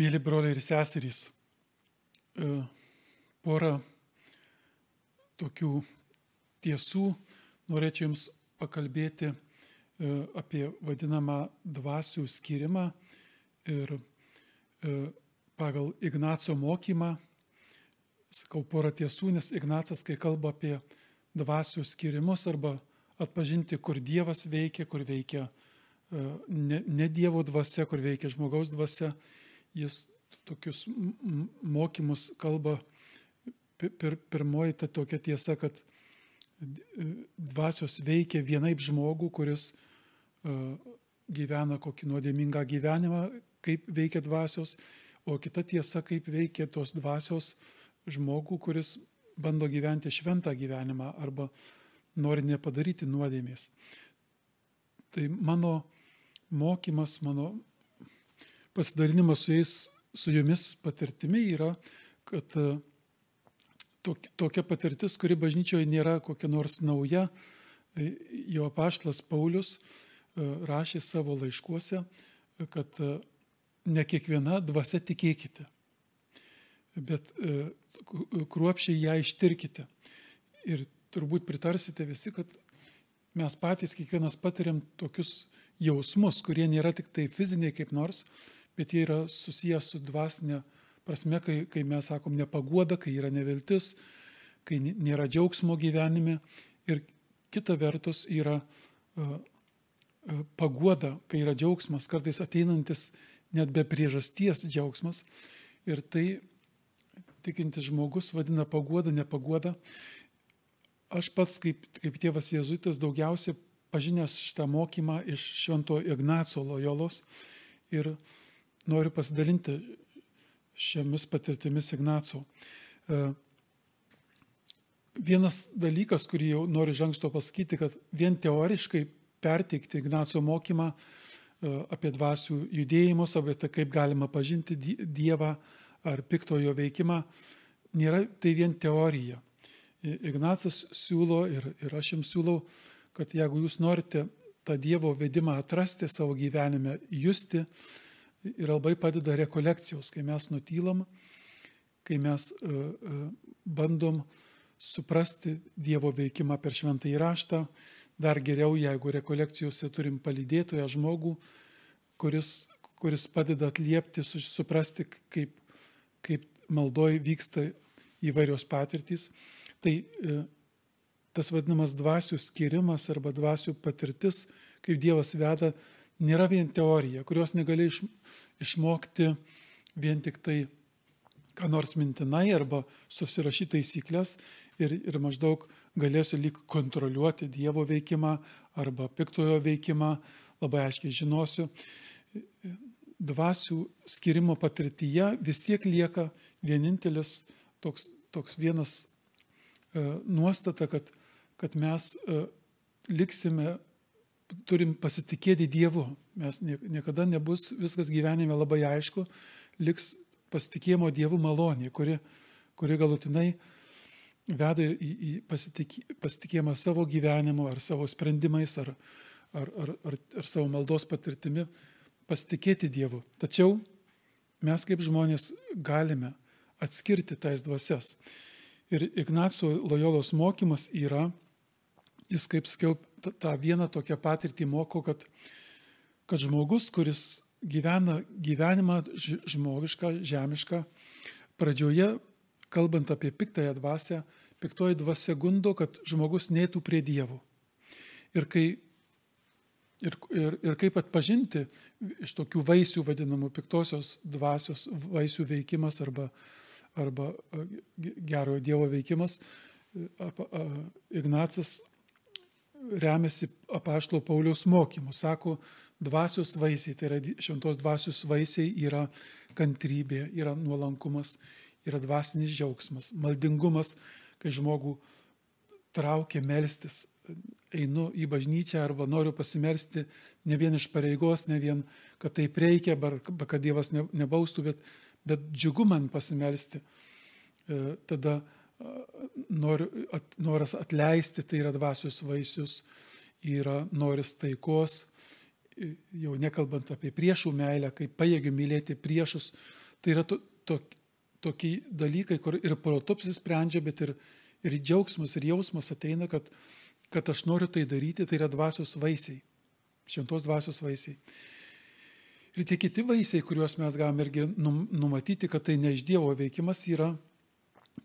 Mėly broliai ir seserys, e, porą tokių tiesų norėčiau Jums pakalbėti e, apie vadinamą dvasių skirimą ir e, pagal Ignaco mokymą, sakau porą tiesų, nes Ignacas, kai kalba apie dvasių skirimus arba atpažinti, kur Dievas veikia, kur veikia ne, ne Dievo dvasia, kur veikia žmogaus dvasia, jis tokius mokymus kalba. Pir, pirmoji ta tokia tiesa, kad dvasios veikia vienaip žmogų, kuris gyvena kokį nuodėmingą gyvenimą, kaip veikia dvasios, o kita tiesa, kaip veikia tos dvasios žmogų, kuris bando gyventi šventą gyvenimą arba nori nepadaryti nuodėmės. Tai mano mokymas, mano pasidalinimas su jais, su jumis patirtimi yra, kad e, tokia patirtis, kuri bažnyčioje nėra kokia nors nauja, e, jo apaštlas Paulius e, rašė savo laiškuose, kad ne kiekviena dvasia tikėkite, bet kruopšiai ją ištirkite. Ir turbūt pritarsite visi, kad mes patys kiekvienas patiriam tokius jausmus, kurie nėra tik tai fiziniai kaip nors, bet jie yra susijęs su dvasinė prasme, kai, kai mes sakom nepagoda, kai yra neviltis, kai nėra džiaugsmo gyvenime. Ir kita vertus yra uh, uh, pagoda, kai yra džiaugsmas, kartais ateinantis net be priežasties džiaugsmas. Ir tai tikintis žmogus vadina pagoda, nepagoda. Aš pats kaip, kaip tėvas Jėzuitas daugiausiai pažinęs šitą mokymą iš Švento Ignaco Lojolos ir noriu pasidalinti šiomis patirtimis Ignaco. E, vienas dalykas, kurį jau noriu žangsto pasakyti, kad vien teoriškai perteikti Ignaco mokymą e, apie dvasių judėjimus, apie tai, kaip galima pažinti Dievą ar piktojo veikimą, nėra tai vien teorija. Ignacas siūlo ir, ir aš jums siūlau, kad jeigu jūs norite tą Dievo vedimą atrasti savo gyvenime, justi, ir labai padeda rekolekcijos, kai mes nutylam, kai mes uh, uh, bandom suprasti Dievo veikimą per šventą įraštą. Dar geriau, jeigu rekolekcijose turim palydėtoją žmogų, kuris, kuris padeda atliepti, suprasti, kaip, kaip maldoj vyksta įvairios patirtys. Tai uh, tas vadinamas dvasių skirimas arba dvasių patirtis, kaip Dievas veda, nėra vien teorija, kurios negali iš, išmokti vien tik tai ką nors mintinai arba susirašyti taisyklės ir, ir maždaug galėsiu lyg kontroliuoti Dievo veikimą arba piktojo veikimą, labai aiškiai žinosiu. Dvasių skirimo patirtyje vis tiek lieka vienintelis toks, toks vienas e, nuostata, kad, kad mes e, liksime turim pasitikėti Dievu. Mes niekada nebus viskas gyvenime labai aišku, liks pasitikėjimo Dievu malonė, kuri, kuri galutinai veda į, į pasitikėjimą savo gyvenimu ar savo sprendimais ar, ar, ar, ar, ar savo maldos patirtimi, pasitikėti Dievu. Tačiau mes kaip žmonės galime atskirti tais dvasias. Ir Ignaco Lojolos mokymas yra, jis kaip sakiau, tą vieną tokią patirtį moko, kad, kad žmogus, kuris gyvena gyvenimą žmogišką, žemišką, pradžioje, kalbant apie piktąją dvasę, piktoji dvasia gundo, kad žmogus neitų prie Dievo. Ir, kai, ir, ir, ir kaip atpažinti iš tokių vaisių vadinamų piktosios dvasios vaisių veikimas arba, arba gerojo Dievo veikimas, Ignacas remiasi apaštalo Pauliaus mokymu. Sako, dvasios vaisiai, tai yra šventos dvasios vaisiai yra kantrybė, yra nuolankumas, yra dvasinis džiaugsmas, maldingumas, kai žmogų traukia melstis, einu į bažnyčią arba noriu pasimelsti ne vien iš pareigos, ne vien, kad taip reikia, arba kad Dievas nebaustų, bet, bet džiugu man pasimelsti. E, tada nor, at, noras atleisti, tai yra dvasios vaisius, yra noris taikos, jau nekalbant apie priešų meilę, kaip pajėgiu mylėti priešus, Tai yra to, to, tokie dalykai, kur ir protu apsisprendžia, bet ir, ir džiaugsmas, ir jausmas ateina, kad, kad aš noriu tai daryti, tai yra dvasios vaisiai, šventos dvasios vaisiai. Ir tie kiti vaisiai, kuriuos mes galime irgi numatyti, kad tai ne iš Dievo veikimas yra,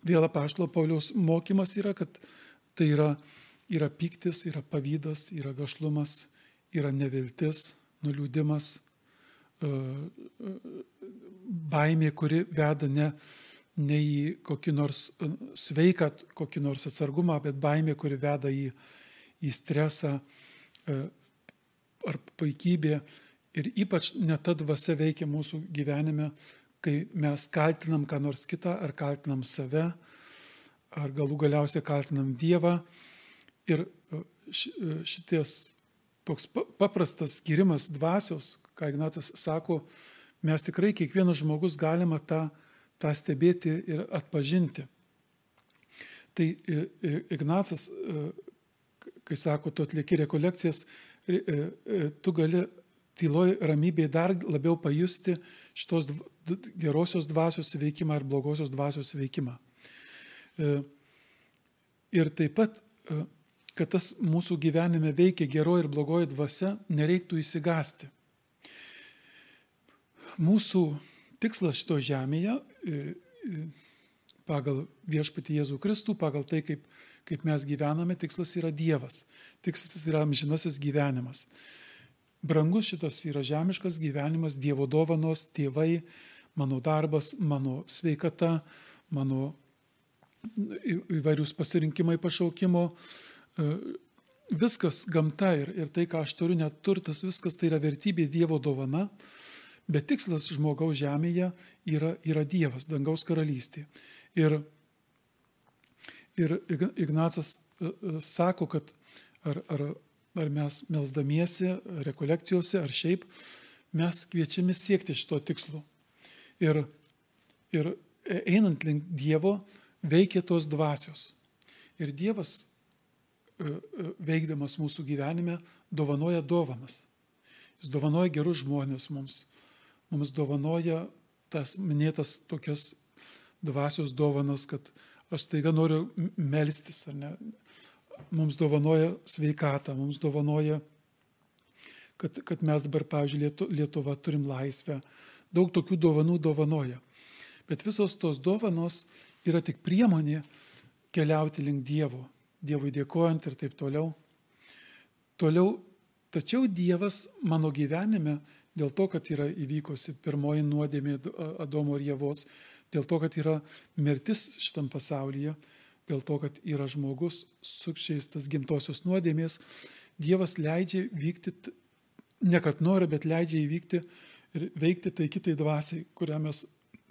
vėl apaštalo Pauliaus mokymas yra, kad tai yra, yra piktis, yra pavydas, yra gašlumas, yra neviltis, nuliūdimas, e, e, baimė, kuri veda ne, ne į kokį nors e, sveiką, kokį nors atsargumą, bet baimė, kuri veda į, į stresą ar paikybė. Ir ypač net ta dvasia veikia mūsų gyvenime, kai mes kaltinam ką nors kitą, ar kaltinam save, ar galų galiausiai kaltinam Dievą. Ir šities toks paprastas skirimas dvasios, ką Ignatas sako, mes tikrai kiekvienas žmogus galima tą, tą stebėti ir atpažinti. Tai Ignacas, kai sako, tu atlieki rekolekcijas, tu gali tyloj ramybėje dar labiau pajusti šitos gerosios dvasios veikimą ar blogosios dvasios veikimą. Ir taip pat kad tas mūsų gyvenime veikia geroji ir blogoji dvasia, nereiktų įsigasti. Mūsų tikslas šito žemėje e, e, pagal viešpatį Jėzų Kristų, pagal tai, kaip, kaip mes gyvename, tikslas yra Dievas. Tikslas yra amžinasis gyvenimas. Brangus šitas yra žemiškas gyvenimas, Dievo dovanos, tėvai, mano darbas, mano sveikata, mano įvairius pasirinkimai pašaukimo, E, viskas gamta ir, ir tai, ką aš turiu, net turtas, viskas tai yra vertybė Dievo dovana, bet tikslas žmogaus žemėje yra, yra Dievas, dangaus karalystė. Ir, ir Ignacas e, e, sako, kad ar, ar, ar mes melzdamiesi, rekolekcijose, ar šiaip, mes kviečiami siekti šito tikslo. Ir, ir einant link Dievo veikia tos dvasios. Ir Dievas E, e, veikdamas mūsų gyvenime, dovanoja dovanas. Jis dovanoja gerus žmonės mums. Mums dovanoja tas minėtas tokias dvasios dovanas, kad aš taiga noriu melstis, ar ne. Mums dovanoja sveikatą, mums dovanoja, kad, kad mes dabar, pavyzdžiui, Lietuva turim laisvę. Daug tokių dovanų dovanoja. Bet visos tos dovanos yra tik priemonė keliauti link Dievo. Dievui dėkojant ir taip toliau. Toliau, tačiau Dievas mano gyvenime, dėl to, kad yra įvykusi pirmoji nuodėmė Adomo ir Jėvos, dėl to, kad yra mirtis šitam pasaulyje, dėl to, kad yra žmogus sukščiaistas gimtosios nuodėmės, Dievas leidžia vykti, ne kad nori, bet leidžia įvykti ir veikti tai kitai dvasiai, kurią mes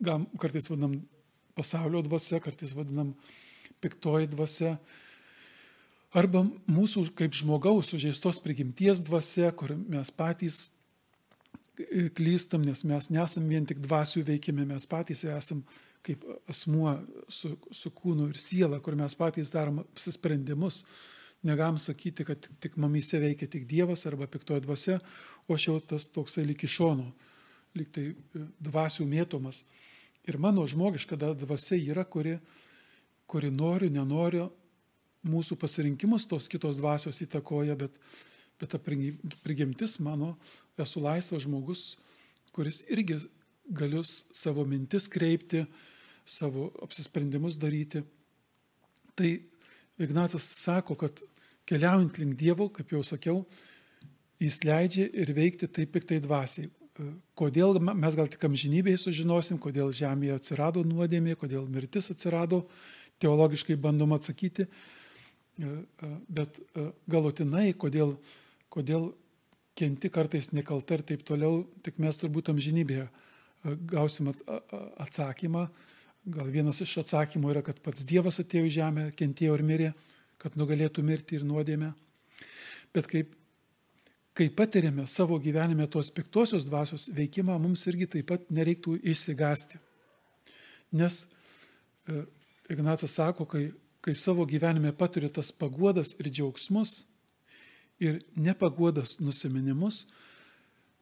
gam, kartais vadinam pasaulio dvasia, kartais vadinam piktoji dvasia, Arba mūsų kaip žmogaus sužeistos prigimties dvasia, kur mes patys klystam, nes mes nesam vien tik dvasių veikime, mes patys esam kaip asmuo su, su kūnu ir siela, kur mes patys darom apsisprendimus. Negam sakyti, kad tik mamyse veikia tik Dievas arba piktoji dvasia, o šiau tas toksai lik iš šono, lik tai e, dvasių mėtomas. Ir mano žmogiška dvasia yra, kuri, kuri nori, nenori, mūsų pasirinkimus tos kitos dvasios įtakoja, bet, bet ta prigimtis mano, esu laisvas žmogus, kuris irgi galiu savo mintis kreipti, savo apsisprendimus daryti. Tai Ignacas sako, kad keliaujant link Dievo, kaip jau sakiau, jis leidžia ir veikti taip piktai dvasiai. Kodėl mes gal tik amžinybėje sužinosim, kodėl žemėje atsirado nuodėmė, kodėl mirtis atsirado, teologiškai bandom atsakyti, bet galutinai, kodėl, kodėl kenti kartais nekalta ir taip toliau, tik mes turbūt amžinybėje gausim atsakymą. Gal vienas iš atsakymų yra, kad pats Dievas atėjo į žemę, kentėjo ir mirė, kad nugalėtų mirti ir nuodėmę. Bet kaip, kai patiriame savo gyvenime tos piktosios dvasios veikimą, mums irgi taip pat nereiktų išsigasti. Nes Ignacas sako, kai kai savo gyvenime patiri tas paguodas ir džiaugsmus ir nepaguodas nusiminimus,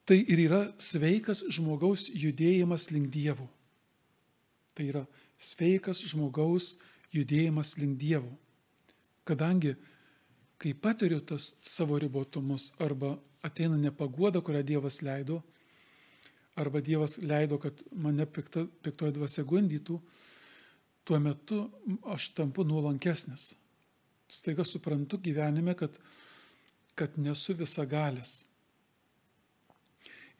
tai ir yra sveikas žmogaus judėjimas link Dievo. Tai yra sveikas žmogaus judėjimas link Dievo. Kadangi, kai patiriu tas savo ribotumus arba ateina nepagoda, kurią Dievas leido, arba Dievas leido, kad mane pikta, piktoji dvasia gundytų, tuo metu aš tampu nuolankesnis. Staiga suprantu gyvenime, kad, kad nesu visagalis.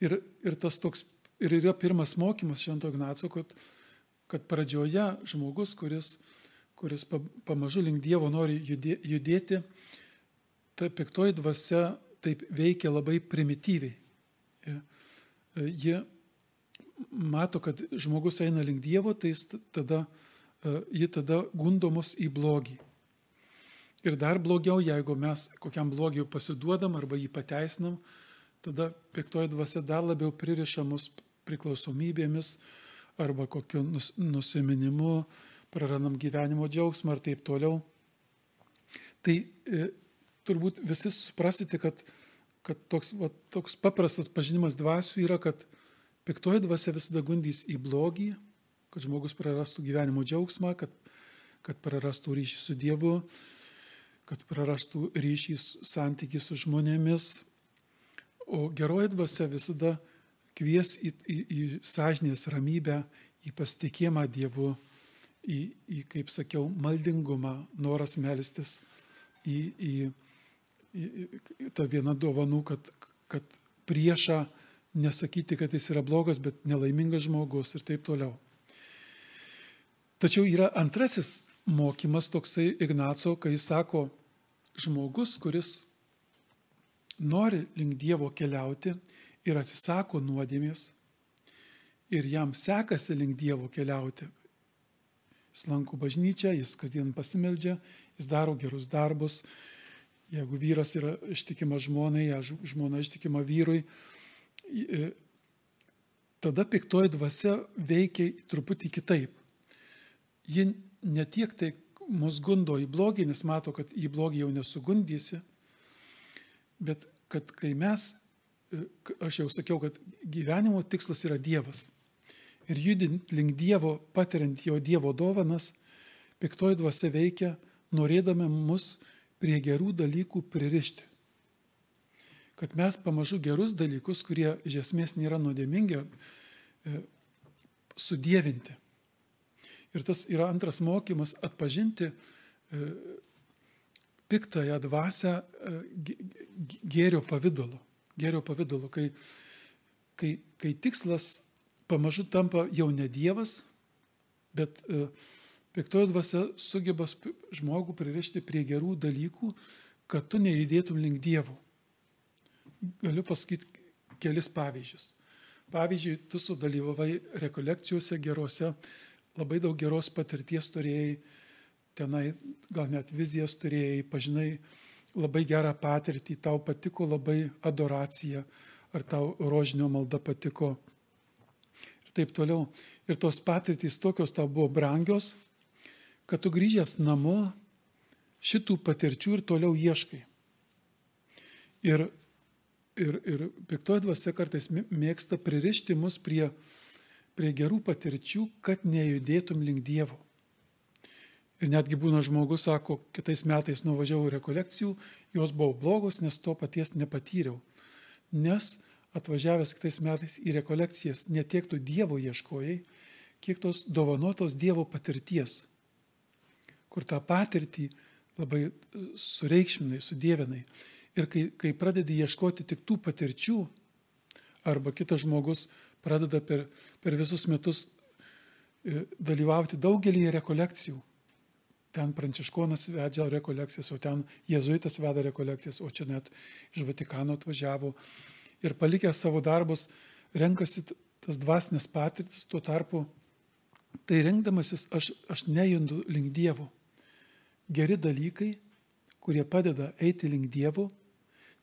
Ir, ir tas toks, ir yra pirmas mokymas Švento Ignaco, kad, kad pradžioje žmogus, kuris, kuris pamažu link Dievo nori judėti, ta piktoji dvasia taip veikia labai primityviai. Ji mato, kad žmogus eina link Dievo, tai tada, ji tada gundo mus į blogį. Ir dar blogiau, jeigu mes kokiam blogiu pasiduodam arba jį pateisinam, tada piktoji dvasia dar labiau pririša mus priklausomybėmis arba kokiu nus, nusiminimu, prarandam gyvenimo džiaugsmą ir taip toliau. Tai e, turbūt visi suprasite, kad, kad toks, va, toks paprastas pažinimas dvasių yra, kad piktoji dvasia visada gundys į blogį, kad žmogus prarastų gyvenimo džiaugsmą, kad, kad prarastų ryšį su Dievu, kad prarastų ryšį santykį su žmonėmis. O geroji dvasia visada kvies į, į, į sąžinės ramybę, į pasitikėjimą Dievu, į, į, kaip sakiau, maldingumą, noras melstis, į, į ta viena dovanų, kad, kad priešą nesakyti, kad jis yra blogas, bet nelaimingas žmogus ir taip toliau. Tačiau yra antrasis mokymas toksai Ignaco, kai jis sako, žmogus, kuris nori link Dievo keliauti ir atsisako nuodėmės ir jam sekasi link Dievo keliauti. Jis lanko bažnyčią, jis kasdien pasimeldžia, jis daro gerus darbus, Jeigu vyras yra ištikima žmonai, žmona ištikima vyrui, tada piktoji dvasia veikia truputį kitaip. Ji ne tiek tai mus gundo į blogį, nes mato, kad į blogį jau nesugundysi, bet kad kai mes, aš jau sakiau, kad gyvenimo tikslas yra Dievas. Ir judint link Dievo, patiriant jo Dievo dovanas, piktoji dvasia veikia, norėdami mus prie gerų dalykų pririšti. Kad mes pamažu gerus dalykus, kurie iš esmės nėra nuodėmingi, e, sudėvinti. Ir tas yra antras mokymas - atpažinti e, piktąją dvasę e, gėrio pavydalu. Gėrio pavydalu, kai, kai, kai tikslas pamažu tampa jau ne Dievas, bet uh, Piktoji dvasia sugeba žmogų pririšti prie gerų dalykų, kad tu nejudėtum link dievų. Galiu pasakyti kelis pavyzdžius. Pavyzdžiui, tu sudalyvavai rekolekcijose gerose, labai daug geros patirties turėjai, tenai gal net vizijas turėjai, pažinai labai gerą patirtį, tau patiko labai adoracija, ar tau rožinio malda patiko ir taip toliau. Ir tos patirtys tokios tau buvo brangios, kad tu grįžęs namo šitų patirčių ir toliau ieškai. Ir, ir, ir piktoji dvasia kartais mėgsta pririšti mus prie, prie gerų patirčių, kad nejudėtum link Dievo. Ir netgi būna žmogus, sako, kitais metais nuvažiavau rekolekcijų, jos buvo blogos, nes to paties nepatyriau. Nes atvažiavęs kitais metais į rekolekcijas netiek tu Dievo ieškojai, kiek tos dovanotos Dievo patirties kur tą patirtį labai e, sureikšminai, sudėvinai. Ir kai, kai pradedi ieškoti tik tų patirčių, arba kitas žmogus pradeda per, per visus metus e, dalyvauti daugelį rekolekcijų. Ten pranciškonas vedžia rekolekcijas, o ten jėzuitas veda rekolekcijas, o čia net iš Vatikano atvažiavo. Ir palikęs savo darbus, renkasi tas dvasinės patirtis, tuo tarpu tai rengdamasis aš, aš nejundu link Dievo geri dalykai, kurie padeda eiti link dievų,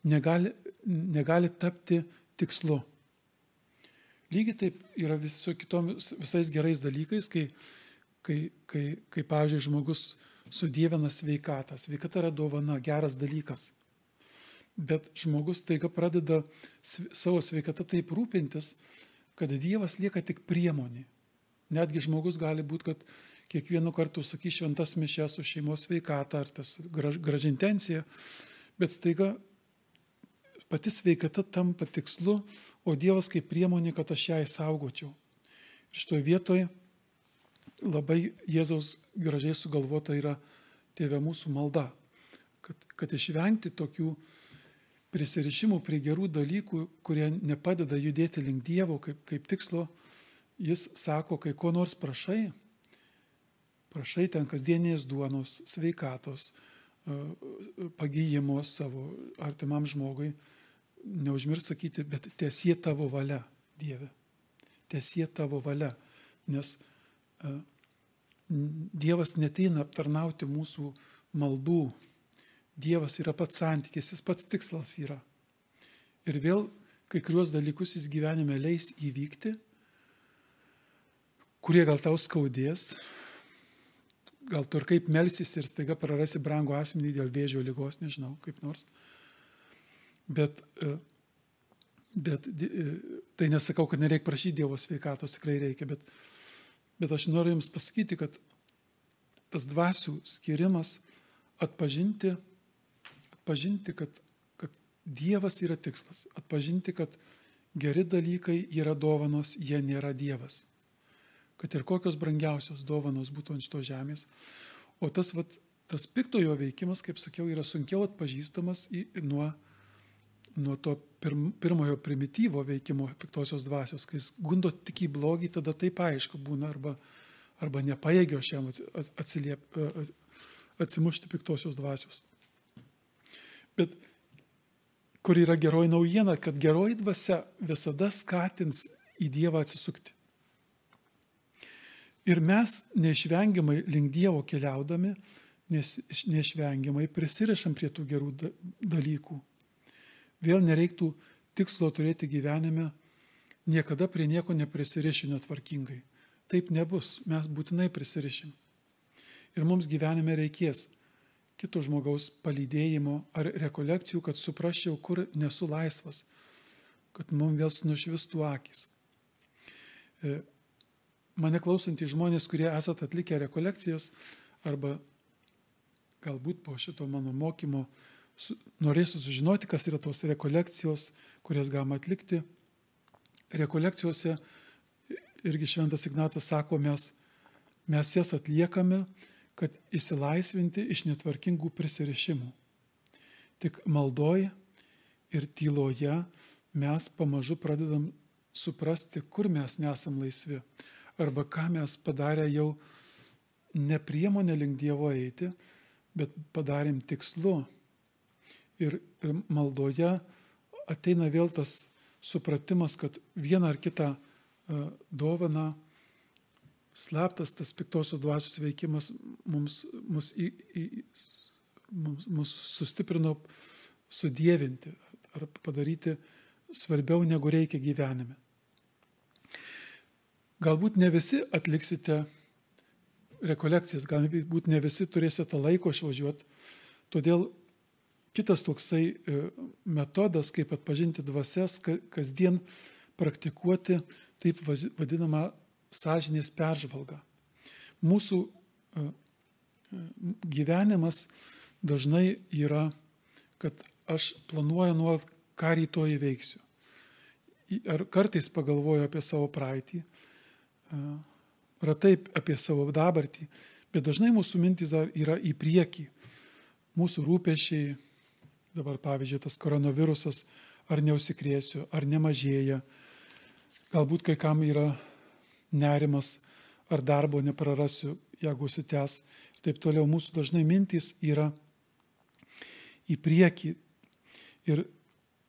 negali, negali tapti tikslu. Lygiai taip yra vis su kitomis visais gerais dalykais, kai, kai, kai, kai pavyzdžiui, žmogus sudėvina sveikatą. Sveikata yra dovana, geras dalykas. Bet žmogus taiga pradeda savo sveikatą taip rūpintis, kad Dievas lieka tik priemonė. Netgi žmogus gali būti, kad kiekvienu kartu sakys šventas mišes su šeimos sveikata ar tas graž, graž intencija, bet staiga pati sveikata tampa tikslu, o Dievas kaip priemonė, kad aš ją įsaugočiau. Ir šitoje vietoje labai Jėzaus gražiai sugalvota yra tėvė mūsų malda, kad, kad išvengti tokių prisirišimų prie gerų dalykų, kurie nepadeda judėti link Dievo kaip, kaip tikslo, jis sako, kai ko nors prašai, prašai ten kasdienės duonos, sveikatos, pagyjimo savo artimam žmogui, neužmirš sakyti, bet tiesie tavo valia, Dieve. Tiesie tavo valia. Nes Dievas neteina aptarnauti mūsų maldų. Dievas yra pats santykis, jis pats tikslas yra. Ir vėl kai kuriuos dalykus jis gyvenime leis įvykti, kurie gal tau skaudės, gal tu ir kaip melsis ir staiga prarasi brangų asmenį dėl vėžio lygos, nežinau, kaip nors. Bet, e, bet e, tai nesakau, kad nereikia prašyti Dievo sveikatos, tikrai reikia, bet, bet aš noriu Jums pasakyti, kad tas dvasių skirimas atpažinti, atpažinti kad, kad Dievas yra tikslas, atpažinti, kad geri dalykai yra dovanos, jie nėra Dievas. Kad ir kokios brangiausios dovanos būtų ant šito žemės. O tas, vat, tas piktojo veikimas, kaip sakiau, yra sunkiau atpažįstamas į, nuo nuo to pirm, pirmojo primityvo veikimo piktosios dvasios, kai jis gundo tik į blogį, tada taip aišku būna arba, arba nepaėgio šiam atsiliep, atsimušti piktosios dvasios. Bet kur yra geroji naujiena, kad geroji dvasia visada skatins į Dievą atsisukti. Ir mes neišvengiamai link Dievo keliaudami, nes neišvengiamai prisirišam prie tų gerų dalykų. Vėl nereiktų tikslo turėti gyvenime, niekada prie nieko neprisiriši netvarkingai. Taip nebus, mes būtinai prisirišim. Ir mums gyvenime reikės kito žmogaus palydėjimo ar rekolekcijų, kad suprasčiau, kur nesu laisvas, kad mums vėl nušvistų akis. E, mane klausantys žmonės, kurie esat atlikę rekolekcijas arba galbūt po šito mano mokymo norėsiu sužinoti, kas yra tos rekolekcijos, kurias galima atlikti. Rekolekcijose irgi Šventas Ignatas sako, mes, mes jas atliekame, kad įsilaisvinti iš netvarkingų prisirišimų. Tik maldoje ir tyloje mes pamažu pradedam suprasti, kur mes nesam laisvi. Arba ką mes padarę jau ne priemonė link Dievo eiti, bet padarėm tikslu ir, maldoje ateina vėl tas supratimas, kad vieną ar kitą uh, dovaną, slaptas tas piktosios dvasios veikimas mums, mus, į, į, mums, mus sustiprino sudėvinti ar padaryti svarbiau negu reikia gyvenime. Galbūt ne visi atliksite rekolekcijas, galbūt ne visi turėsite laiko išvažiuoti, todėl Kitas toksai e, metodas, kaip atpažinti dvasias, kasdien praktikuoti taip vadinamą sąžinės peržvalgą. Mūsų e, e, gyvenimas dažnai yra, kad aš planuoju nuolat, ką rytoj įveiksiu. Ar kartais pagalvoju apie savo praeitį, ar taip apie savo dabartį, bet dažnai mūsų mintis dar yra į priekį. Mūsų rūpešiai, dabar pavyzdžiui tas koronavirusas, ar neusikrėsiu, ar nemažėja, galbūt kai kam yra nerimas, ar darbo neprarasiu, jeigu užsitęs ir taip toliau. Mūsų dažnai mintys yra į priekį. Ir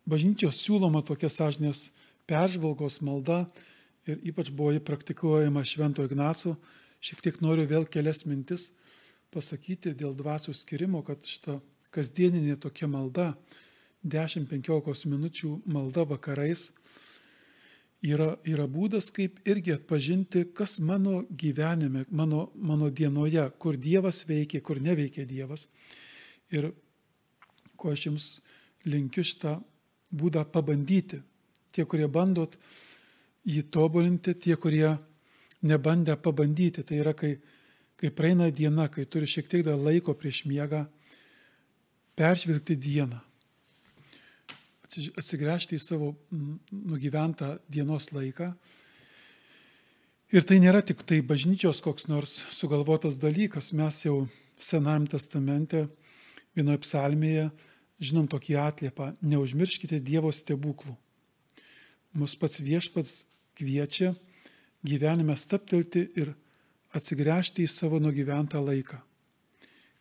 bažnyčios siūloma tokia sąžinės peržvalgos malda ir ypač buvo jį praktikuojama Švento Ignaco. Šiek tiek noriu vėl kelias mintis pasakyti dėl dvasių skirimo, kad šitą kasdieninė tokia malda, 10-15 minučių malda vakarais, yra, yra būdas, kaip irgi atpažinti, kas mano gyvenime, mano, mano dienoje, kur Dievas veikia, kur neveikia Dievas. Ir ko aš jums linkiu šitą būdą pabandyti. Tie, kurie bandot jį tobulinti, tie, kurie nebandę pabandyti. Tai yra, kai, kai praeina diena, kai turi šiek tiek dar laiko prieš miegą, peržvelgti dieną, atsigręžti į savo nugyventą dienos laiką. Ir tai nėra tik tai bažnyčios koks nors sugalvotas dalykas. Mes jau Senajame testamente vienoje psalmėje žinom tokį atliepą - neužmirškite Dievo stebuklų. Mus pats viešpats kviečia gyvenime staptelti ir atsigręžti į savo nugyventą laiką.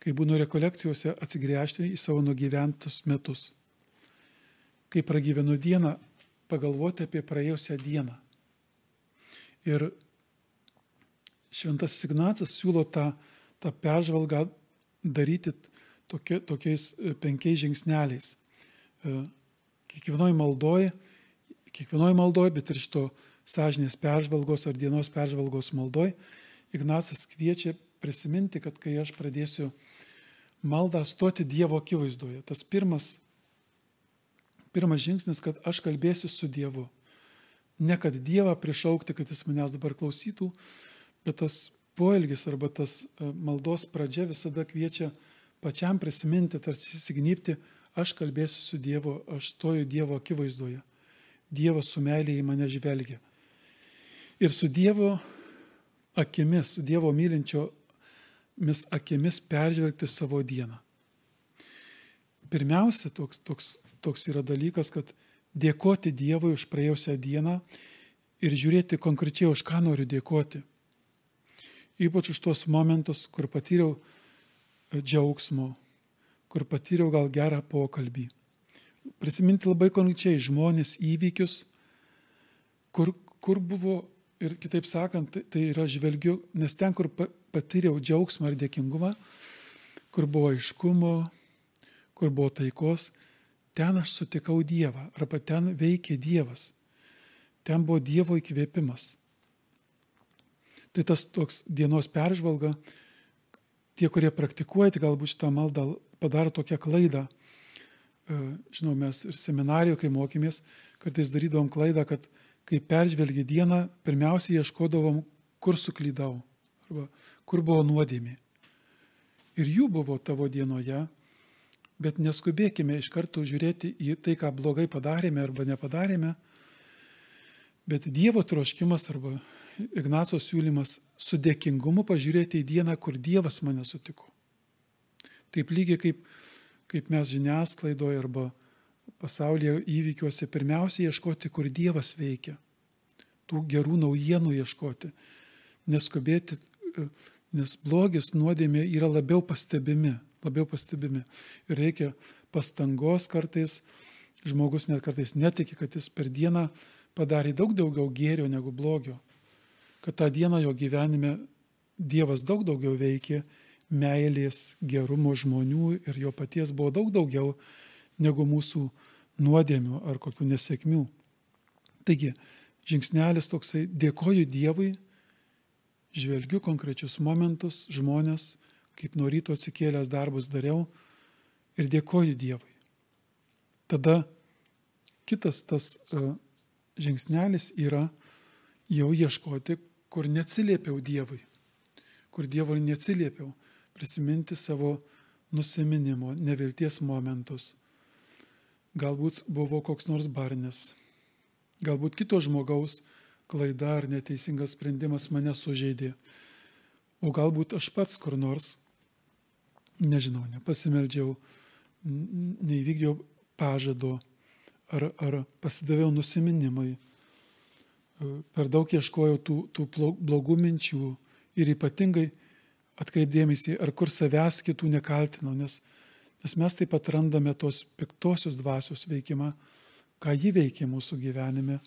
Kai būnu rekolekcijose, atsigręžti į savo nugyventus metus. Kai pragyvenu dieną, pagalvoti apie praėjusią dieną. Ir šventasis Ignacas siūlo tą, tą peržvalgą daryti tokie, tokiais e, penkiais žingsneliais. Kiekvienoje maldoje, kiekvienoje maldoje, bet ir šito sąžinės peržvalgos ar dienos peržvalgos maldoje, Ignacas kviečia prisiminti, kad kai aš pradėsiu maldą stoti Dievo akivaizdoje, tas pirmas, pirmas žingsnis, kad aš kalbėsiu su Dievu. Ne kad Dievą prišaukti, kad jis manęs dabar klausytų, bet tas poelgis arba tas e, maldos pradžia visada kviečia pačiam prisiminti, tarsi įsignypti, aš kalbėsiu su Dievu, aš stoju Dievo akivaizdoje. Dievas su meilė į mane žvelgia. Ir su Dievo akimis, su Dievo mylinčiomis akimis peržvelgti savo dieną. Pirmiausia, toks, toks, toks yra dalykas, kad dėkoti Dievui už praėjusią dieną ir žiūrėti konkrečiai, už ką noriu dėkoti. Ypač už tuos momentus, kur patyriau džiaugsmo, kur patyriau gal gerą pokalbį. Prisiminti labai konkrečiai žmonės, įvykius, kur, kur buvo ir kitaip sakant, tai yra žvelgiu, nes ten, kur patyriau džiaugsmą ar dėkingumą, kur buvo aiškumo, kur buvo taikos, ten aš sutikau Dievą, arba ten veikė Dievas. Ten buvo Dievo įkvėpimas. Tai tas toks dienos peržvalga, tie, kurie praktikuojate galbūt šitą maldą, padaro tokią klaidą. E, žinau, mes ir seminarijoje, kai mokėmės, kartais darydavom klaidą, kad kai peržvelgi dieną, pirmiausiai ieškodavom, kur suklydau, arba kur buvo nuodėmė. Ir jų buvo tavo dienoje, bet neskubėkime iš karto žiūrėti į tai, ką blogai padarėme arba nepadarėme, bet Dievo troškimas arba Ignaco siūlymas su dėkingumu pažiūrėti į dieną, kur Dievas mane sutiko. Taip lygiai kaip, kaip mes žiniasklaidoje arba pasaulyje įvykiuose pirmiausia ieškoti, kur Dievas veikia. Tų gerų naujienų ieškoti. Neskubėti, nes blogis nuodėmė yra labiau pastebimi, labiau pastebimi. Ir reikia pastangos kartais, žmogus net kartais netiki, kad jis per dieną padarė daug daugiau gėrio negu blogio kad tą dieną jo gyvenime Dievas daug daugiau veikė, meilės, gerumo žmonių ir jo paties buvo daug daugiau negu mūsų nuodėmių ar kokių nesėkmių. Taigi, žingsnelis toksai, dėkoju Dievui, žvelgiu konkrečius momentus, žmonės, kaip nuo ryto atsikėlęs darbus dariau ir dėkoju Dievui. Tada kitas tas uh, žingsnelis yra jau ieškoti, kur neatsiliepiau Dievui, kur Dievui neatsiliepiau, prisiminti savo nusiminimo, nevilties momentus. Galbūt buvo koks nors barnis, galbūt kito žmogaus klaida ar neteisingas sprendimas mane sužeidė, o galbūt aš pats kur nors, nežinau, nepasimeldžiau, neįvykdžiau pažado ar, ar pasidaviau nusiminimui. Per daug ieškojau tų, tų blogų minčių ir ypatingai atkreipdėmėsi, ar kur savęs kitų nekaltinau, nes, nes mes taip pat randame tos piktosios dvasios veikimą, ką ji veikė mūsų gyvenime,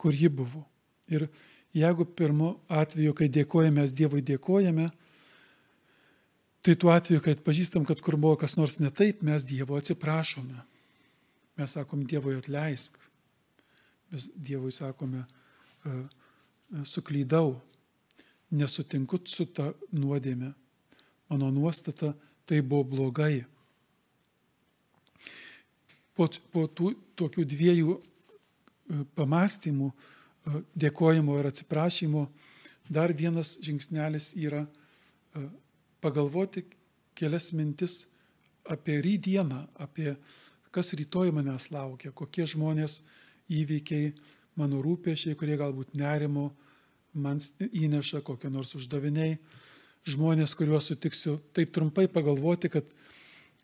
kur ji buvo. Ir jeigu pirmu atveju, kai dėkojame, mes Dievui dėkojame, tai tuo atveju, kai atpažįstam, kad kur buvo kas nors ne taip, mes Dievo atsiprašome. Mes sakom Dievui atleisk. Mes Dievui sakome, e, e, suklydau, nesutinku su ta nuodėme. Mano nuostata tai buvo blogai. Po, po tų tokių dviejų pamastymų, dėkojimo ir atsiprašymo, dar vienas žingsnelis yra e, pagalvoti kelias mintis apie rydieną, apie kas rytoj manęs laukia, kokie žmonės įvykiai, mano rūpešiai, kurie galbūt nerimo man įneša kokie nors uždaviniai, žmonės, kuriuos sutiksiu, taip trumpai pagalvoti, kad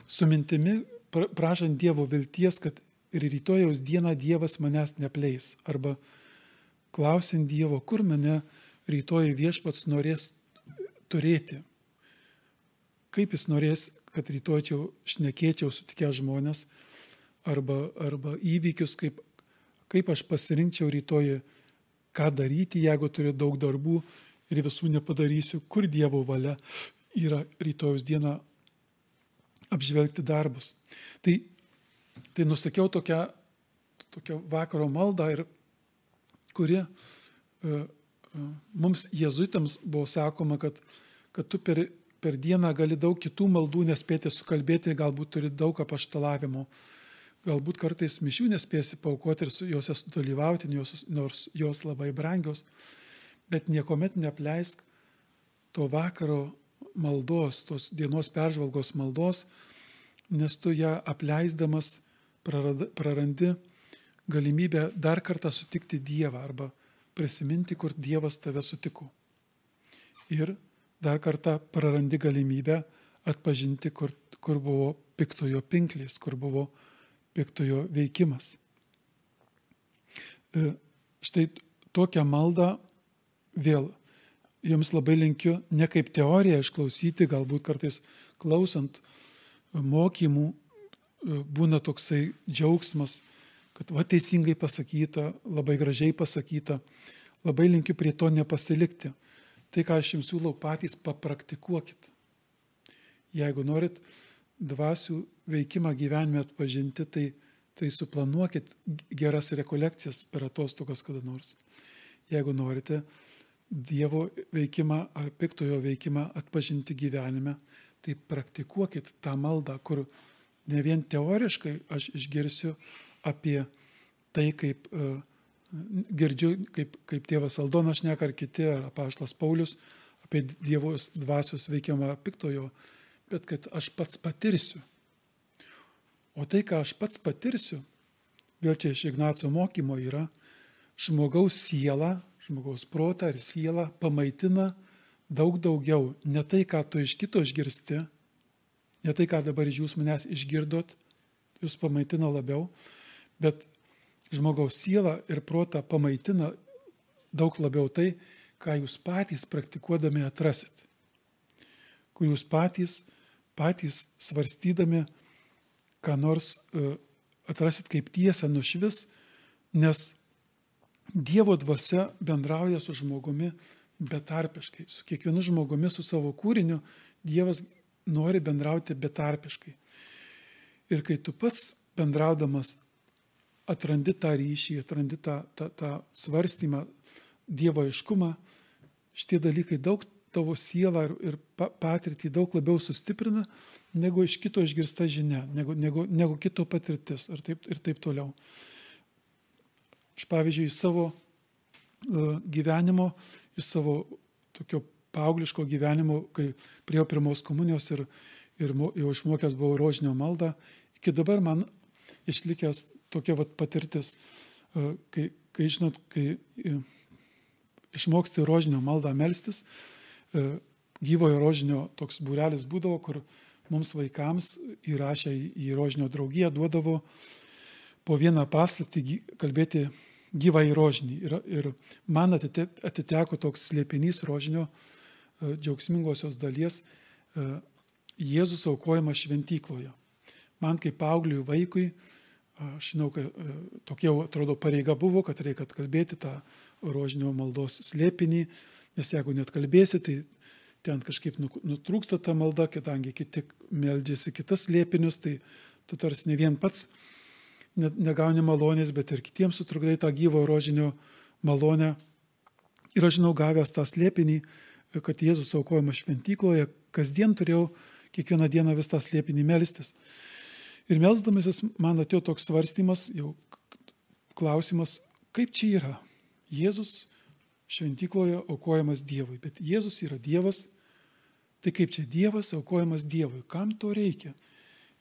su mintimi, prašant Dievo vilties, kad ir rytojaus dieną Dievas manęs nepleis. Arba klausint Dievo, kur mane rytoj viešpats norės turėti. Kaip jis norės, kad rytoj čia šnekėčiau sutikę žmonės, arba, arba įvykius, kaip, kaip aš pasirinkčiau rytoj, ką daryti, jeigu turiu daug darbų ir visų nepadarysiu, kur Dievo valia yra rytojus dieną apžvelgti darbus. Tai, tai nusakiau tokią, tokią vakaro maldą, ir, kuri e, e, mums jezuitams buvo sakoma, kad, kad tu per, per dieną gali daug kitų maldų nespėti sukalbėti, galbūt turi daug apaštalavimo, galbūt kartais mišių nespėsi paukoti ir juose sudalyvauti, nors jos labai brangios, bet niekuomet neapleisk to vakaro maldos, tos dienos peržvalgos maldos, nes tu ją apleisdamas prarandi galimybę dar kartą sutikti Dievą arba prisiminti, kur Dievas tave sutiko. Ir dar kartą prarandi galimybę atpažinti, kur, kur buvo piktojo pinklės, kur buvo piktojo veikimas. E, štai tokią maldą vėl jums labai linkiu ne kaip teoriją išklausyti, galbūt kartais klausant mokymų būna toksai džiaugsmas, kad va teisingai pasakyta, labai gražiai pasakyta, labai linkiu prie to nepasilikti. Tai, ką aš jums siūlau, patys papraktikuokit. Jeigu norit dvasių veikimą gyvenime atpažinti, tai, tai suplanuokit geras rekolekcijas per atostogas kada nors. Jeigu norite Dievo veikimą ar piktojo veikimą atpažinti gyvenime, tai praktikuokit tą maldą, kur ne vien teoriškai aš išgirsiu apie tai, kaip uh, girdžiu, kaip, kaip tėvas Aldonas šneka ar kiti, ar apaštas Paulius, apie Dievo dvasios veikiamą piktojo, bet kad aš pats patirsiu. O tai, ką aš pats patirsiu, vėl čia iš Ignaco mokymo yra, žmogaus siela, žmogaus protą ir sielą pamaitina daug daugiau. Ne tai, ką tu iš kito išgirsti, ne tai, ką dabar iš jūs manęs išgirdot, jūs pamaitina labiau, bet žmogaus sielą ir protą pamaitina daug labiau tai, ką jūs patys praktikuodami atrasit. Kur jūs patys, patys svarstydami, ką nors e, atrasit kaip tiesą nušvis, nes Dievo dvasia bendrauja su žmogumi betarpiškai. Su kiekvienu žmogumi, su savo kūriniu Dievas nori bendrauti betarpiškai. Ir kai tu pats bendraudamas atrandi tą ryšį, atrandi tą, tą, tą svarstymą, Dievo aiškumą, šitie dalykai daug tavo sielą ir, ir patirtį daug labiau sustiprina, negu iš kito išgirsta žinia, negu, negu, negu kito patirtis ir taip, ir taip toliau. Aš pavyzdžiui, savo uh, gyvenimo, iš savo tokio paaugliško gyvenimo, kai prie pirmos komunijos ir, ir jau išmokęs buvau rožinio maldą, iki dabar man išlikęs tokia vat patirtis, uh, kai, kai žinot, kai uh, išmoksti rožinio maldą melstis, gyvojo rožinio toks būrelis būdavo, kur mums vaikams įrašę į rožinio draugiją duodavo po vieną paslaptį kalbėti gyvą į rožinį. Ir, ir man atiteko toks slėpinys rožinio e, džiaugsmingosios dalies e, Jėzus aukojamas šventykloje. Man kaip paaugliui vaikui, aš žinau, kad e, tokia atrodo pareiga buvo, kad reikia atkalbėti tą rožinio maldos slėpinį, nes jeigu net kalbėsi, tai ten kažkaip nutrūksta ta malda, kadangi kiti meldžiasi kitas liepinius, tai tu tarsi ne vien pats negauni malonės, bet ir kitiems sutrukdai tą gyvo rožinio malonę. Ir aš žinau, gavęs tą slėpinį, kad Jėzus aukojamas šventykloje, kasdien turėjau kiekvieną dieną vis tą slėpinį melstis. Ir melzdamasis man atėjo toks svarstymas, jau klausimas, kaip čia yra. Jėzus šventykloje aukojamas Dievui. Bet Jėzus yra Dievas. Tai kaip čia Dievas aukojamas Dievui? Kam to reikia?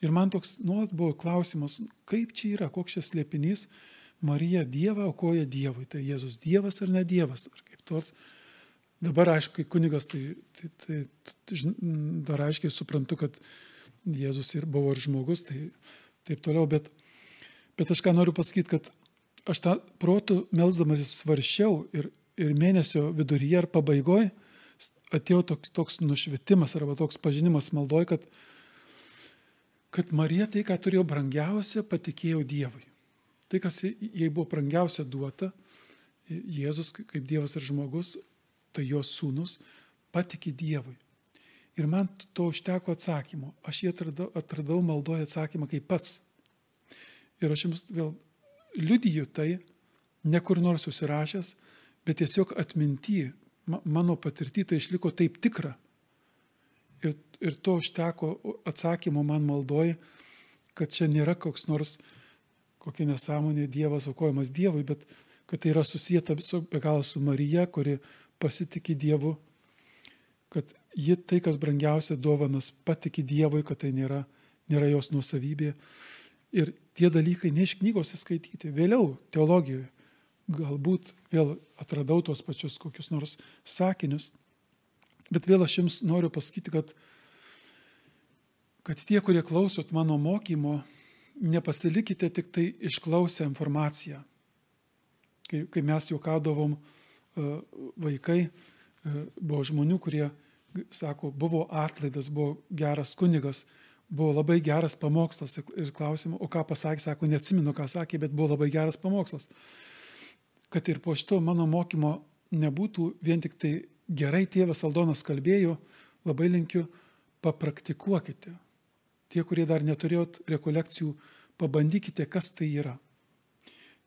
Ir man toks nuolat buvo klausimas, kaip čia yra, koks šis liepinys, Marija Dievą aukoja Dievui. Tai Jėzus Dievas ar ne Dievas? Ar kaip tos. Dabar, aišku, kai kunigas, tai, tai, tai, tai dar aiškiai suprantu, kad Jėzus ir buvo ir žmogus, tai taip toliau, bet, bet aš ką noriu pasakyti, kad aš tą protų melzdamasis svaršiau ir, ir mėnesio viduryje ar pabaigoje atėjo toks, toks nušvietimas arba toks pažinimas maldoj, kad, kad Marija tai, ką turėjo brangiausia, patikėjo Dievui. Tai, kas jai buvo brangiausia duota, Jėzus kaip Dievas ir žmogus, tai jos sūnus, patikė Dievui. Ir man to užteko atsakymo. Aš jį atradau, atradau maldoje atsakymą kaip pats. Ir aš jums vėl liudiju tai, ne kur nors užsirašęs, bet tiesiog atminty, mano patirtį tai išliko taip tikra. Ir, ir to užteko atsakymo man maldoji, kad čia nėra koks nors kokia nesąmonė Dievas aukojamas Dievui, bet kad tai yra susijęta viso be galo su Marija, kuri pasitikė Dievu, kad ji tai, kas brangiausia dovanas, patikė Dievui, kad tai nėra, nėra jos nuosavybė. Ir tie dalykai ne iš knygos įskaityti. Vėliau teologijoje galbūt vėl atradau tos pačius kokius nors sakinius. Bet vėl aš jums noriu pasakyti, kad, kad tie, kurie klausot mano mokymo, nepasilikite tik tai išklausę informaciją. Kai, kai mes juokaudavom e, vaikai, e, buvo žmonių, kurie, sako, buvo atlaidas, buvo geras kunigas, buvo labai geras pamokslas ir klausimą, o ką pasakė, sako, neatsimenu, ką sakė, bet buvo labai geras pamokslas. Kad ir po šito mano mokymo nebūtų vien tik tai gerai tėvas Aldonas kalbėjo, labai linkiu, papraktikuokite. Tie, kurie dar neturėjot rekolekcijų, pabandykite, kas tai yra.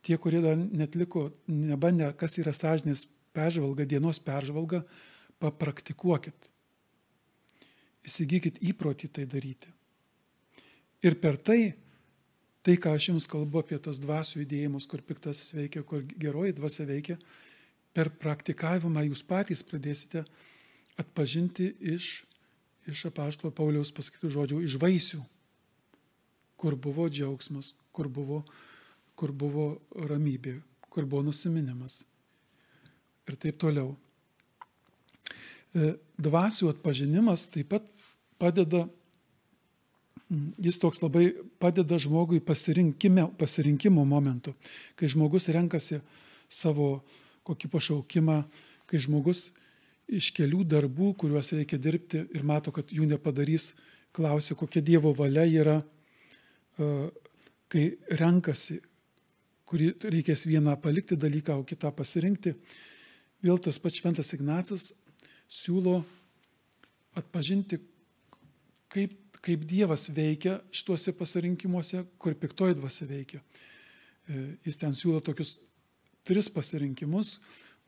Tie, kurie dar netliko, nebandė, kas yra sąžinės peržvalga, dienos peržvalga, papraktikuokit. Įsigykit įprotį tai daryti. Ir per tai, tai ką aš jums kalbu apie tas dvasių judėjimus, kur piktasis veikia, kur geroji dvasia veikia, per praktikavimą jūs patys pradėsite atpažinti iš, iš apaštalo Pauliaus pasakytų žodžių, iš vaisių, kur buvo džiaugsmas, kur buvo, kur buvo ramybė, kur buvo nusiminimas ir taip toliau. E, dvasių atpažinimas taip pat padeda jis toks labai padeda žmogui pasirinkimo momentu, kai žmogus renkasi savo kokį pašaukimą, kai žmogus iš kelių darbų, kuriuos reikia dirbti ir mato, kad jų nepadarys, klausia, kokia Dievo valia yra, kai renkasi, kurį reikės vieną palikti dalyką, o kitą pasirinkti. Vėl tas pats Šventas Ignacas siūlo atpažinti, kaip kaip Dievas veikia šituose pasirinkimuose, kur piktoji dvasia veikia. E, jis ten siūlo tokius tris pasirinkimus,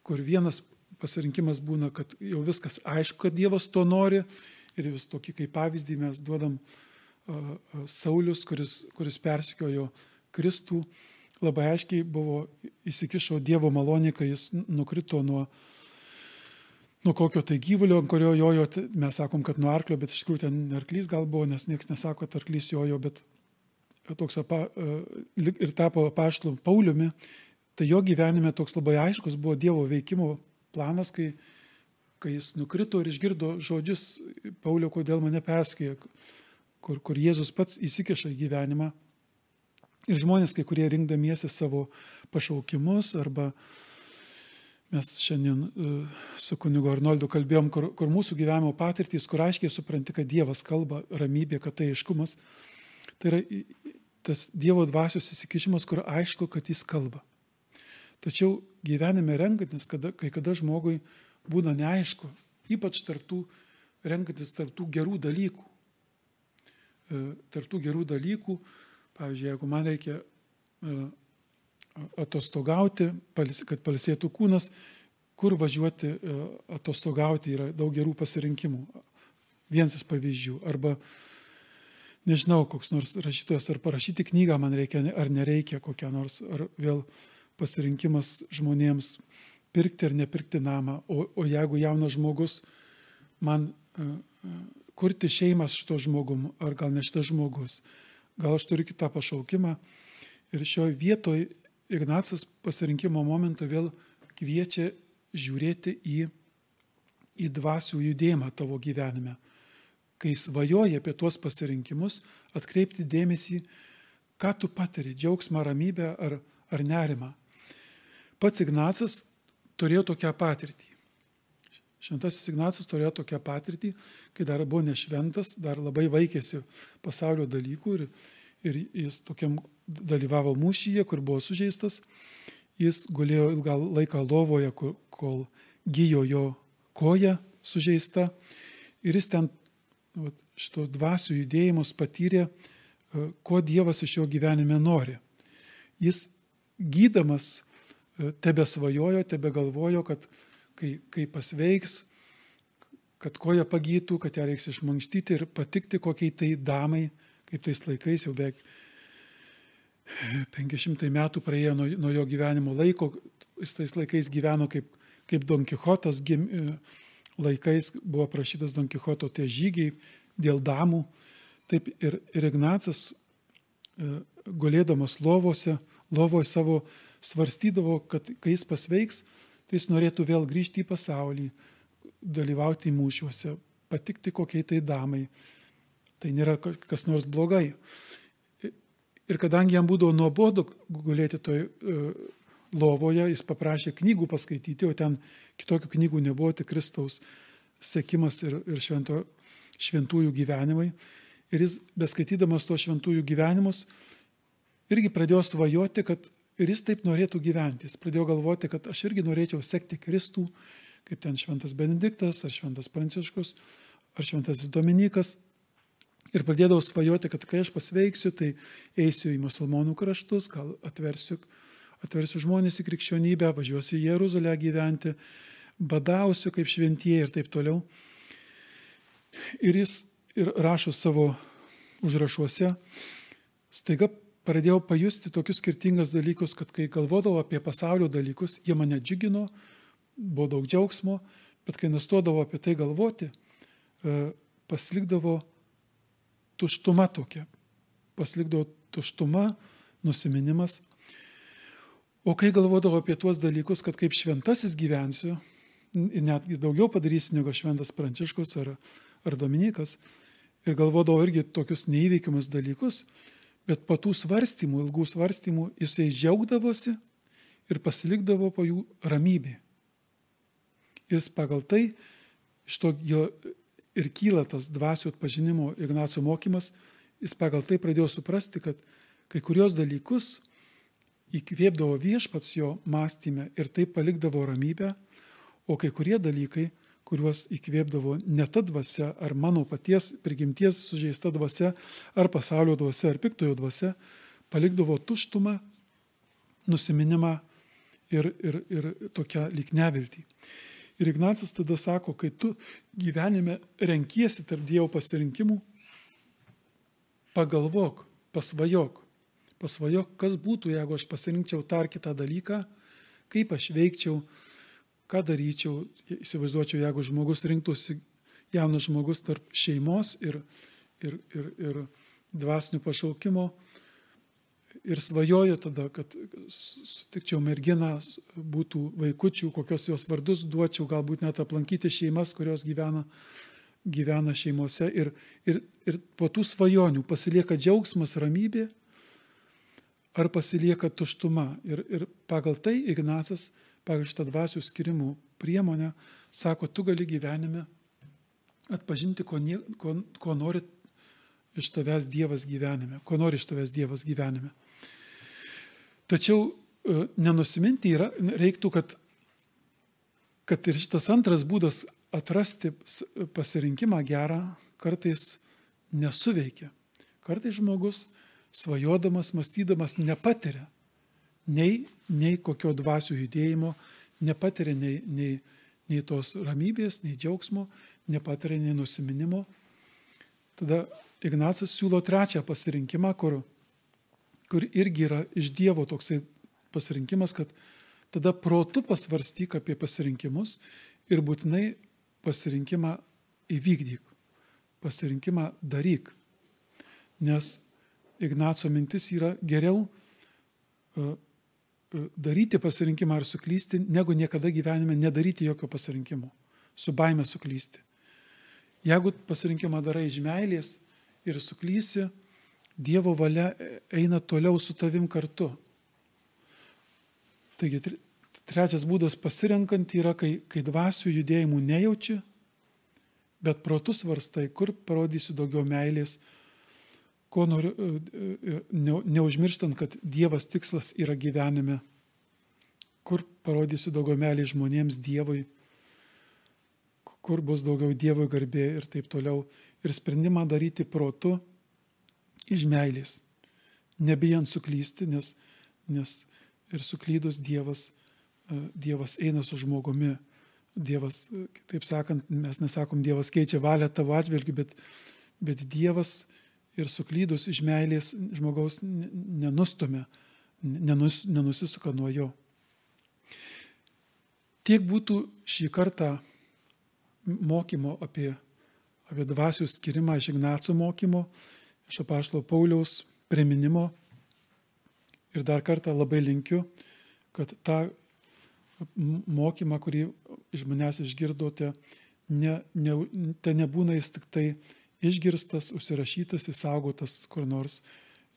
kur vienas pasirinkimas būna, kad jau viskas aišku, kad Dievas to nori ir vis tokį kaip pavyzdį mes duodam Saulis, kuris, kuris persikiojo Kristų, labai aiškiai buvo įsikišo Dievo malonė, kai jis nukrito nuo, nuo kokio tai gyvulio, ant kurio jojo, mes sakom, kad nuo arklio, bet iš tikrųjų ten arklys gal buvo, nes niekas nesako, kad arklys jojo, bet toks apa, e, ir tapo paštų Pauliumi, tai jo gyvenime toks labai aiškus buvo Dievo veikimo planas, kai, kai jis nukrito ir išgirdo žodžius, Paulio, kodėl mane perskėjo, kur, kur Jėzus pats įsikiša į gyvenimą. Ir žmonės, kai kurie rinkdamiesi savo pašaukimus arba Mes šiandien e, su kunigu Arnoldu kalbėjom, kur, kur mūsų gyvenimo patirtys, kur aiškiai supranti, kad Dievas kalba, ramybė, kad tai aiškumas. Tai yra tas Dievo dvasios įsikišimas, kur aišku, kad Jis kalba. Tačiau gyvenime renkantis, kada, kai kada žmogui būna neaišku, ypač tartų, renkantis tartų gerų dalykų. E, tartų gerų dalykų, pavyzdžiui, jeigu man reikia e, atostogauti, kad palsėtų kūnas, kur važiuoti e, atostogauti yra daug gerų pasirinkimų. Vienas iš pavyzdžių. Arba, nežinau, koks nors rašytojas, ar parašyti knygą man reikia, ar nereikia kokią nors, ar vėl pasirinkimas žmonėms, pirkti ar nepirkti namą, o, o jeigu jaunas žmogus man uh, kurti šeimą su šito žmogum, ar gal ne šitas žmogus, gal aš turiu kitą pašaukimą. Ir šioje vietoje Ignacas pasirinkimo momentą vėl kviečia žiūrėti į, į dvasių judėjimą tavo gyvenime. Kai svajoji apie tuos pasirinkimus, atkreipti dėmesį, ką tu patiri - džiaugsmą, ramybę ar, ar nerimą. Pats Ignacas turėjo tokią patirtį. Šventasis Ignacas turėjo tokią patirtį, kai dar buvo nešventas, dar labai vaikėsi pasaulio dalykų ir, ir jis tokiam dalyvavo mūšyje, kur buvo sužeistas. Jis gulėjo ilgą laiką lovoje, kol gyjo jo koja sužeista. Ir jis ten vat, šito dvasių judėjimus patyrė, e, ko Dievas iš jo gyvenime nori. Jis gydamas e, tebe svajojo, tebe galvojo, kad kai, kai pasveiks, kad koja pagytų, kad ją reiks išmankštyti ir patikti kokiai tai damai, kaip tais laikais jau beveik 500 metų praėjo nuo, nuo jo gyvenimo laiko, jis tais laikais gyveno kaip, kaip Don Kichotas gim, laikais, buvo prašytas Don Kichoto tie žygiai dėl damų. Taip ir, ir Ignacas, gulėdamas lovose, lovoje savo svarstydavo, kad kai jis pasveiks, tai jis norėtų vėl grįžti į pasaulį, dalyvauti mūšiuose, patikti kokiai tai damai. Tai nėra kas nors blogai. Ir kadangi jam būdavo nuobodu gulėti toj uh, lovoje, jis paprašė knygų paskaityti, o ten kitokių knygų nebuvo, tik Kristaus sekimas ir, ir švento, šventųjų gyvenimai. Ir jis, beskaitydamas to šventųjų gyvenimus, irgi pradėjo svajoti, kad Ir jis taip norėtų gyventi. Jis pradėjo galvoti, kad aš irgi norėčiau sekti Kristų, kaip ten šventas Benediktas, ar šventas Pranciškus, ar šventas Dominikas. Ir pradėdavau svajoti, kad kai aš pasveiksiu, tai eisiu į musulmonų kraštus, gal atversiu, atversiu žmonės į krikščionybę, važiuosiu į Jeruzalę gyventi, badausiu kaip šventieji ir taip toliau. Ir jis ir rašo savo užrašuose, staiga pradėjau pajusti tokius skirtingas dalykus, kad kai galvodavau apie pasaulio dalykus, jie mane džiugino, buvo daug džiaugsmo, bet kai nustodavau apie tai galvoti, e, pasilikdavo tuštuma tokia, pasilikdavo tuštuma, nusiminimas. O kai galvodavau apie tuos dalykus, kad kaip šventasis gyvensiu, netgi daugiau padarysiu negu šventas Pranciškus ar, ar Dominikas, ir galvodavau irgi tokius neįveikiamus dalykus, Bet po tų svarstymų, ilgų svarstymų, jisai džiaugdavosi ir pasilikdavo po jų ramybė. Jis pagal tai, iš to ir kyla tas dvasių atpažinimo Ignaco mokymas, jis pagal tai pradėjo suprasti, kad kai kurios dalykus įkvėpdavo viešpats jo mąstymę ir tai palikdavo ramybę, o kai kurie dalykai kuriuos įkvėpdavo ne ta dvasia, ar mano paties prigimties sužeista dvasia, ar pasaulio dvasia, ar piktojo dvasia, palikdavo tuštumą, nusiminimą ir, ir, ir tokią lyg neviltį. Ir Ignacas tada sako, kai tu gyvenime renkiesi tarp Dievo pasirinkimų, pagalvok, pasvajok, pasvajok, kas būtų, jeigu aš pasirinkčiau tar kitą dalyką, kaip aš veikčiau, ką daryčiau, įsivaizduočiau, jeigu žmogus rinktųsi, jaunas žmogus tarp šeimos ir, ir, ir, ir dvasinio pašaukimo ir svajoju tada, kad sutikčiau merginą, būtų vaikučių, kokios jos vardus duočiau, galbūt net aplankyti šeimas, kurios gyvena, gyvena šeimose. Ir, ir, ir po tų svajonių pasilieka džiaugsmas, ramybė ar pasilieka tuštuma. Ir, ir pagal tai Ignacas pagal šitą dvasių skirimų priemonę, sako, tu gali gyvenime atpažinti, ko, nie, ko, ko nori iš tavęs Dievas gyvenime, ko nori iš tavęs Dievas gyvenime. Tačiau e, nenusiminti yra, reiktų, kad, kad ir šitas antras būdas atrasti pasirinkimą gerą kartais nesuveikia. Kartais žmogus svajodamas, mąstydamas nepatiria nei, nei kokio dvasių judėjimo, nepatiria nei, nei, nei tos ramybės, nei džiaugsmo, nepatiria nei nusiminimo. Tada Ignacas siūlo trečią pasirinkimą, kur, kur irgi yra iš Dievo toksai pasirinkimas, kad tada protu pasvarstyk apie pasirinkimus ir būtinai pasirinkimą įvykdyk, pasirinkimą daryk. Nes Ignaco mintis yra geriau e, daryti pasirinkimą ar suklysti, negu niekada gyvenime nedaryti jokio pasirinkimo, su baime suklysti. Jeigu pasirinkimą darai iš meilės ir suklysi, Dievo valia eina toliau su tavim kartu. Taigi trečias būdas pasirenkant yra, kai, kai dvasių judėjimų nejauči, bet protus varstai, kur parodysiu daugiau meilės, ko noriu, e, e, ne, neužmirštant, kad Dievas tikslas yra gyvenime, kur parodysiu daugiau meilės žmonėms Dievui, kur bus daugiau Dievo garbė ir taip toliau. Ir sprendimą daryti protu iš meilės, nebijant suklysti, nes, nes ir suklydus Dievas, e, Dievas eina su žmogumi. Dievas, taip sakant, mes nesakom, Dievas keičia valią tavo atžvilgiu, bet, bet Dievas ir suklydus iš meilės žmogaus nenustumia, nenus, nenusisuka nuo jo. Tiek būtų šį kartą mokymo apie, apie dvasių skirimą iš Ignaco mokymo, iš apaštalo Pauliaus priminimo. Ir dar kartą labai linkiu, kad tą mokymą, kurį iš manęs išgirdote, ne, ne, te nebūna jis tik tai išgirstas, užsirašytas, įsaugotas kur nors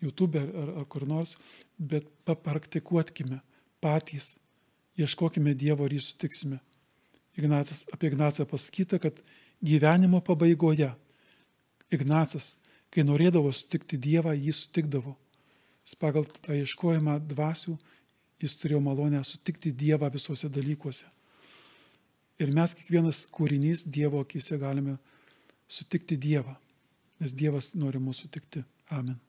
YouTube ar, ar kur nors, bet papraktikuotkime patys, ieškokime Dievo ir jį sutiksime. Ignacas, apie Ignacą pasakyta, kad gyvenimo pabaigoje Ignacas, kai norėdavo sutikti Dievą, jį sutikdavo. Jis pagal tą ieškojimą dvasių, jis turėjo malonę sutikti Dievą visuose dalykuose. Ir mes kiekvienas kūrinys Dievo akise galime sutikti Dievą, nes Dievas nori mūsų sutikti. Amen.